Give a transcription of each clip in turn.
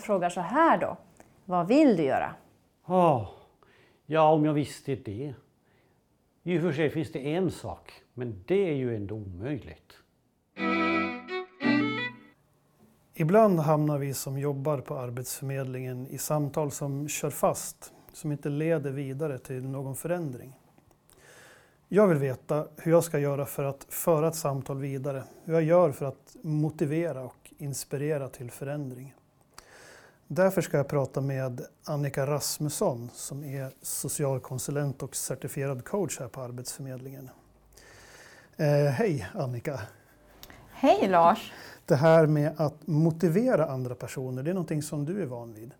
jag frågar så här då. Vad vill du göra? Oh, ja, om jag visste det. I och för sig finns det en sak, men det är ju ändå omöjligt. Ibland hamnar vi som jobbar på Arbetsförmedlingen i samtal som kör fast, som inte leder vidare till någon förändring. Jag vill veta hur jag ska göra för att föra ett samtal vidare, hur jag gör för att motivera och inspirera till förändring. Därför ska jag prata med Annika Rasmusson som är socialkonsulent och certifierad coach här på Arbetsförmedlingen. Eh, hej Annika! Hej Lars! Det här med att motivera andra personer, det är någonting som du är van vid?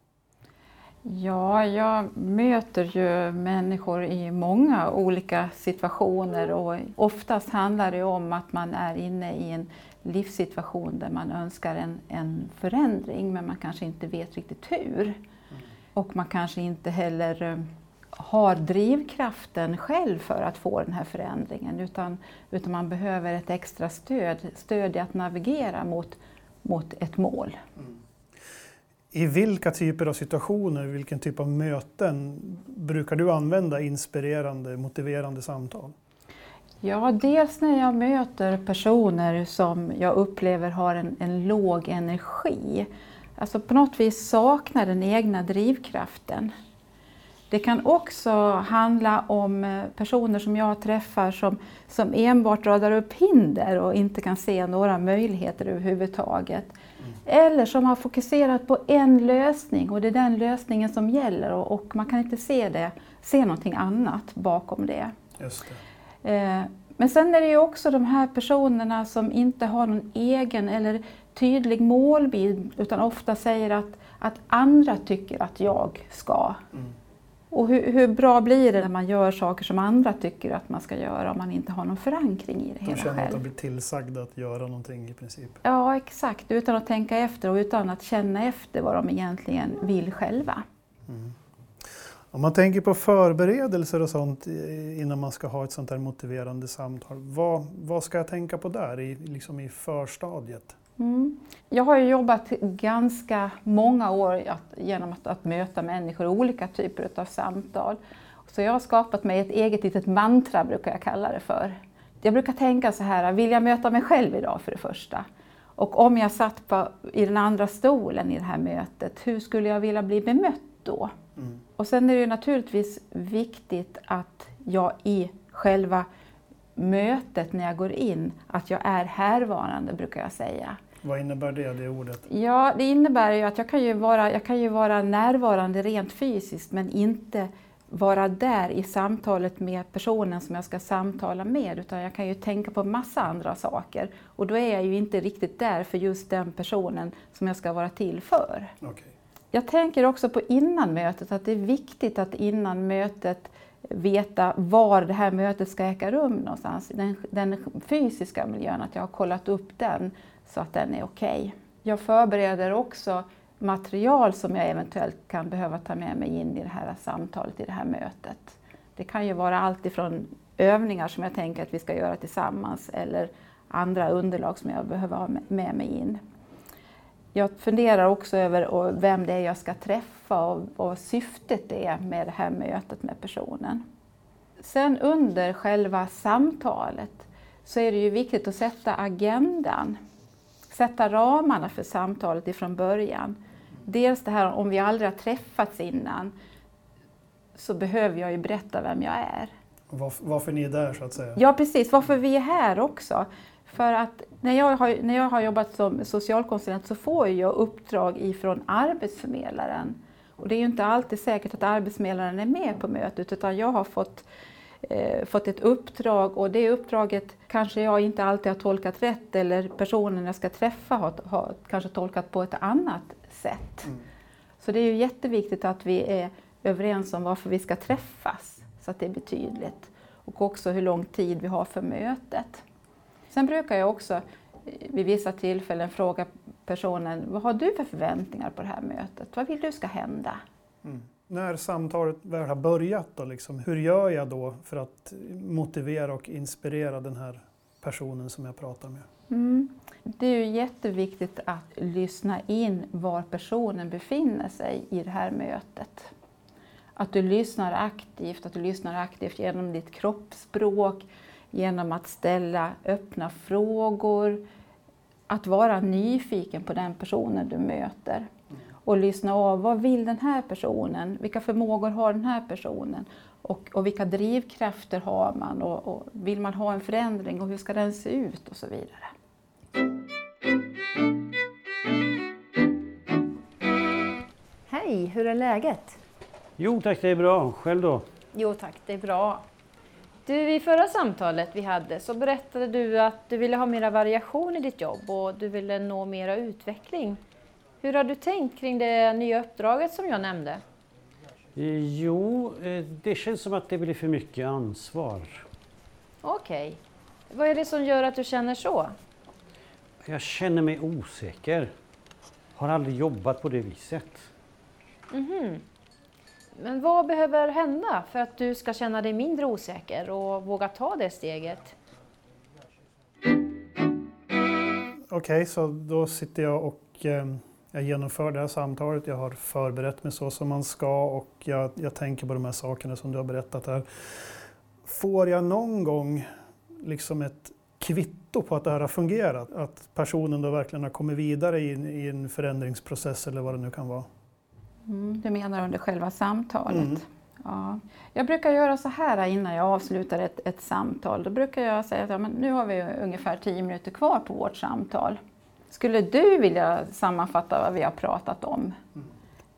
Ja, jag möter ju människor i många olika situationer och oftast handlar det om att man är inne i en livssituation där man önskar en, en förändring men man kanske inte vet riktigt hur. Mm. Och man kanske inte heller eh, har drivkraften själv för att få den här förändringen utan, utan man behöver ett extra stöd, stöd i att navigera mot, mot ett mål. Mm. I vilka typer av situationer, vilken typ av möten brukar du använda inspirerande, motiverande samtal? Ja, dels när jag möter personer som jag upplever har en, en låg energi. Alltså på något vis saknar den egna drivkraften. Det kan också handla om eh, personer som jag träffar som, som enbart radar upp hinder och inte kan se några möjligheter överhuvudtaget. Mm. Eller som har fokuserat på en lösning och det är den lösningen som gäller och, och man kan inte se, det, se någonting annat bakom det. Just det. Eh, men sen är det ju också de här personerna som inte har någon egen eller tydlig målbild utan ofta säger att, att andra tycker att jag ska. Mm. Och hur, hur, bra blir det när man gör saker som andra tycker att man ska göra om man inte har någon förankring i det de hela själv? De känner att de blir tillsagda att göra någonting i princip? Ja, exakt. Utan att tänka efter och utan att känna efter vad de egentligen vill själva. Mm. Om man tänker på förberedelser och sånt innan man ska ha ett sånt här motiverande samtal, vad, vad ska jag tänka på där i, liksom i förstadiet? Mm. Jag har jobbat ganska många år genom att, att möta människor i olika typer av samtal. Så jag har skapat mig ett eget litet mantra, brukar jag kalla det för. Jag brukar tänka så här, vill jag möta mig själv idag för det första? Och om jag satt på, i den andra stolen i det här mötet, hur skulle jag vilja bli bemött då? Mm. Och sen är det naturligtvis viktigt att jag i själva mötet när jag går in, att jag är härvarande brukar jag säga. Vad innebär det, det ordet? Ja, det innebär ju att jag kan ju vara, jag kan ju vara närvarande rent fysiskt men inte vara där i samtalet med personen som jag ska samtala med utan jag kan ju tänka på massa andra saker och då är jag ju inte riktigt där för just den personen som jag ska vara till för. Okay. Jag tänker också på innan mötet att det är viktigt att innan mötet veta var det här mötet ska äga rum någonstans. Den, den fysiska miljön, att jag har kollat upp den så att den är okej. Okay. Jag förbereder också material som jag eventuellt kan behöva ta med mig in i det här samtalet, i det här mötet. Det kan ju vara allt ifrån övningar som jag tänker att vi ska göra tillsammans eller andra underlag som jag behöver ha med mig in. Jag funderar också över vem det är jag ska träffa och vad syftet är med det här mötet med personen. Sen under själva samtalet så är det ju viktigt att sätta agendan sätta ramarna för samtalet ifrån början. Dels det här om vi aldrig har träffats innan så behöver jag ju berätta vem jag är. Varför, varför ni är där så att säga? Ja precis, varför vi är här också. För att när jag har, när jag har jobbat som socialkonsulent så får jag uppdrag ifrån arbetsförmedlaren. Och det är ju inte alltid säkert att arbetsförmedlaren är med på mötet utan jag har fått eh, fått ett uppdrag och det uppdraget kanske jag inte alltid har tolkat rätt eller personen jag ska träffa har, har kanske tolkat på ett annat sätt. Mm. Så det är ju jätteviktigt att vi är överens om varför vi ska träffas så att det blir tydligt. Och också hur lång tid vi har för mötet. Sen brukar jag också vid vissa tillfällen fråga personen, vad har du för förväntningar på det här mötet? Vad vill du ska hända? Mm när samtalet väl har börjat, då, liksom, hur gör jag då för att motivera och inspirera den här personen som jag pratar med. Mm. Det är ju jätteviktigt att lyssna in var personen befinner sig i det här mötet. Att du lyssnar aktivt, att du lyssnar aktivt genom ditt kroppsspråk, genom att ställa öppna frågor, att vara nyfiken på den personen du möter och lyssna av vad vill den här personen, vilka förmågor har den här personen och, och vilka drivkrafter har man och, och vill man ha en förändring och hur ska den se ut och så vidare. Hej, hur är läget? Jo tack, det är bra. Själv då? Jo tack, det är bra. Du, i förra samtalet vi hade så berättade du att du ville ha mera variation i ditt jobb och du ville nå mera utveckling. Hur har du tänkt kring det nya uppdraget som jag nämnde? Eh, Jo, eh, det känns som att det blir för mycket ansvar. Okej. Vad är det som gör att du känner så? Jag känner mig osäker. Har aldrig jobbat på det viset. Men vad behöver hända för att du ska känna dig mindre osäker och våga ta det steget? Okej, så då sitter jag och eh, jag genomför det här samtalet. Jag har förberett mig så som man ska och jag, jag tänker på de här sakerna som du har berättat här. Får jag någon gång liksom ett kvitto på att det här har fungerat? Att personen då verkligen har kommit vidare i, i en förändringsprocess eller vad det nu kan vara? Mm, du menar under själva samtalet? Mm. Ja. Jag brukar göra så här innan jag avslutar ett, ett samtal. Då brukar jag säga att ja, men nu har vi ungefär tio minuter kvar på vårt samtal. Skulle du vilja sammanfatta vad vi har pratat om?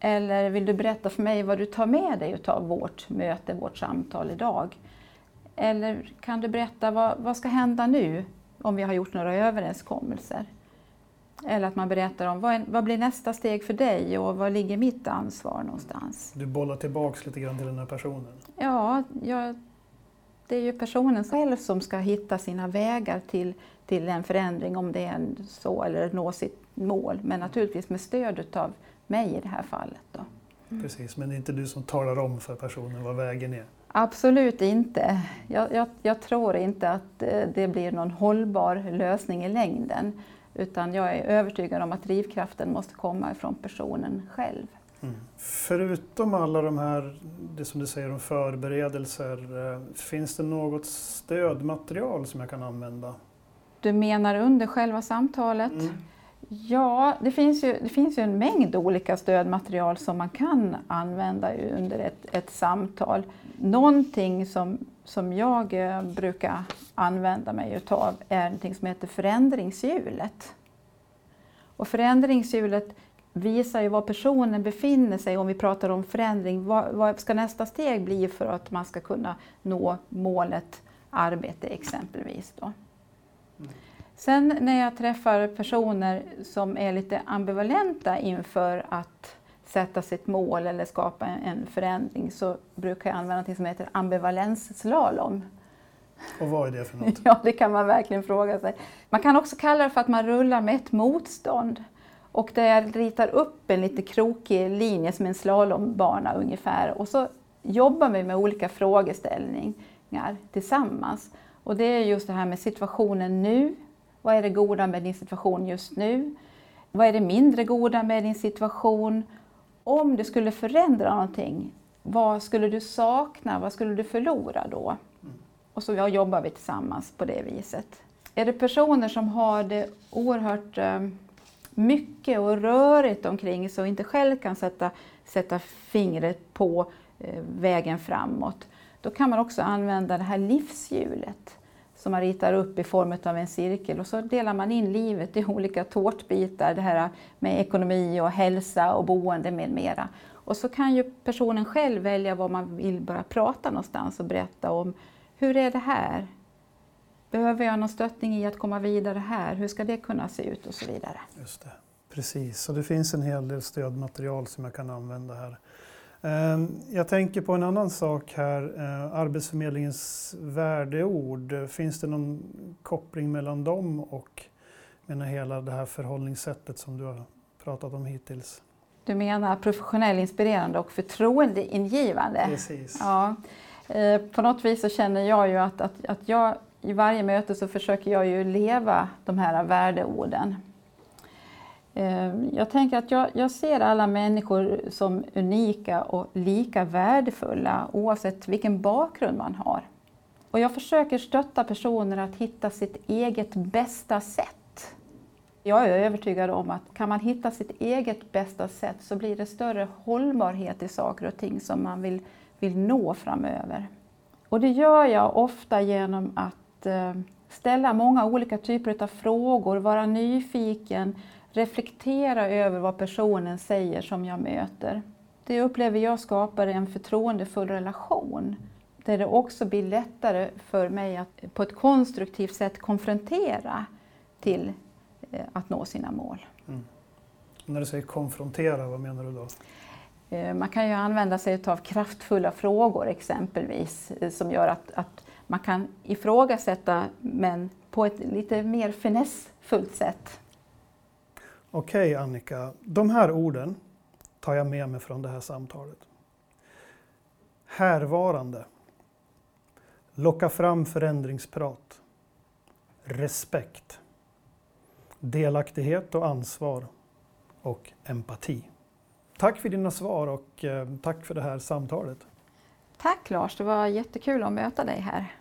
Eller vill du berätta för mig vad du tar med dig av vårt möte, vårt samtal idag? Eller kan du berätta vad, vad ska hända nu om vi har gjort några överenskommelser? Eller att man berättar om vad, är, vad blir nästa steg för dig och vad ligger mitt ansvar någonstans? Du bollar tillbaks lite grann till den här personen. Ja, jag, det är ju personen själv som ska hitta sina vägar till, till en förändring om det är en så eller nå sitt mål. Men naturligtvis med stöd av mig i det här fallet. Då. Precis, men det är inte du som talar om för personen vad vägen är. Absolut inte. Jag, jag, jag tror inte att eh, det blir någon hållbar lösning i längden. Utan jag är övertygad om att drivkraften måste komma ifrån personen själv. Förutom alla de här, det som du säger om förberedelser, eh, finns det något stödmaterial som jag kan använda? Du menar under själva samtalet? Ja, det finns, ju, det finns ju en mängd olika stödmaterial som man kan använda under ett, ett samtal. Någonting som, som jag eh, brukar använda mig utav är någonting som heter förändringshjulet. Och förändringshjulet visar ju var personen befinner sig om vi pratar om förändring. Vad, vad ska nästa steg bli för att man ska kunna nå målet arbete exempelvis? Då? Sen när jag träffar personer som är lite ambivalenta inför att sätta sitt mål eller skapa en- förändring så brukar jag använda något som heter ambivalensslalom. Och vad är det för något? Ja, det kan man verkligen fråga sig. Man kan också kalla det för att man rullar med ett motstånd. Och där jag ritar upp en lite krokig linje som en slalombana ungefär. Och så jobbar vi med olika frågeställningar tillsammans. Och det är just det här med situationen nu. Vad är det goda med din situation just nu? Vad är det mindre goda med din situation? Om du skulle förändra någonting, vad skulle du sakna? Vad skulle du förlora då? Och så jobbar vi tillsammans på det viset. Är det personer som har det oerhört eh, mycket och rörigt omkring sig och inte själv kan sätta, sätta fingret på eh, vägen framåt, då kan man också använda det här livshjulet som man ritar upp i form av en cirkel och så delar man in livet i olika tårtbitar, det här med ekonomi och hälsa och boende med mera. Och så kan ju personen själv välja var man vill börja prata någonstans och berätta om hur är det här? Behöver jag någon stöttning i att komma vidare här? Hur ska det kunna se ut och så vidare. Just det. Precis, så det finns en hel del stödmaterial som jag kan använda här. Ehm, Jag tänker på en annan sak här, eh, Arbetsförmedlingens värdeord. Finns det någon koppling mellan dem och menar, hela det här förhållningssättet som du har pratat om hittills? Du menar professionell, inspirerande och förtroendeingivande? Precis. Ja. Eh, På något vis så känner jag ju att, att, att jag i varje möte så försöker jag ju leva de här värdeorden. Eh, jag tänker att jag, jag, ser alla människor som unika och lika värdefulla oavsett vilken bakgrund man har. Och jag försöker stötta personer att hitta sitt eget bästa sätt. Jag är övertygad om att kan man hitta sitt eget bästa sätt så blir det större hållbarhet i saker och ting som man vill, vill nå framöver. Och det gör jag ofta genom att eh, ställa många olika typer av frågor, vara nyfiken, reflektera över vad personen säger som jag möter. Det upplever jag skapar en förtroendefull relation där det också blir lättare för mig att på ett konstruktivt sätt konfrontera till eh, att nå sina mål. Mm. När du säger konfrontera, vad menar du då? Eh, man kan ju använda sig av kraftfulla frågor exempelvis eh, som gör att, att man kan ifrågasätta men på ett lite mer finessfullt sätt. Okej Annika, de här orden tar jag med mig från det här samtalet. Härvarande. Locka fram förändringsprat. Respekt. Delaktighet och ansvar. Och empati. Tack för dina svar och eh, tack för det här samtalet. Tack Lars, det var jättekul att möta dig här.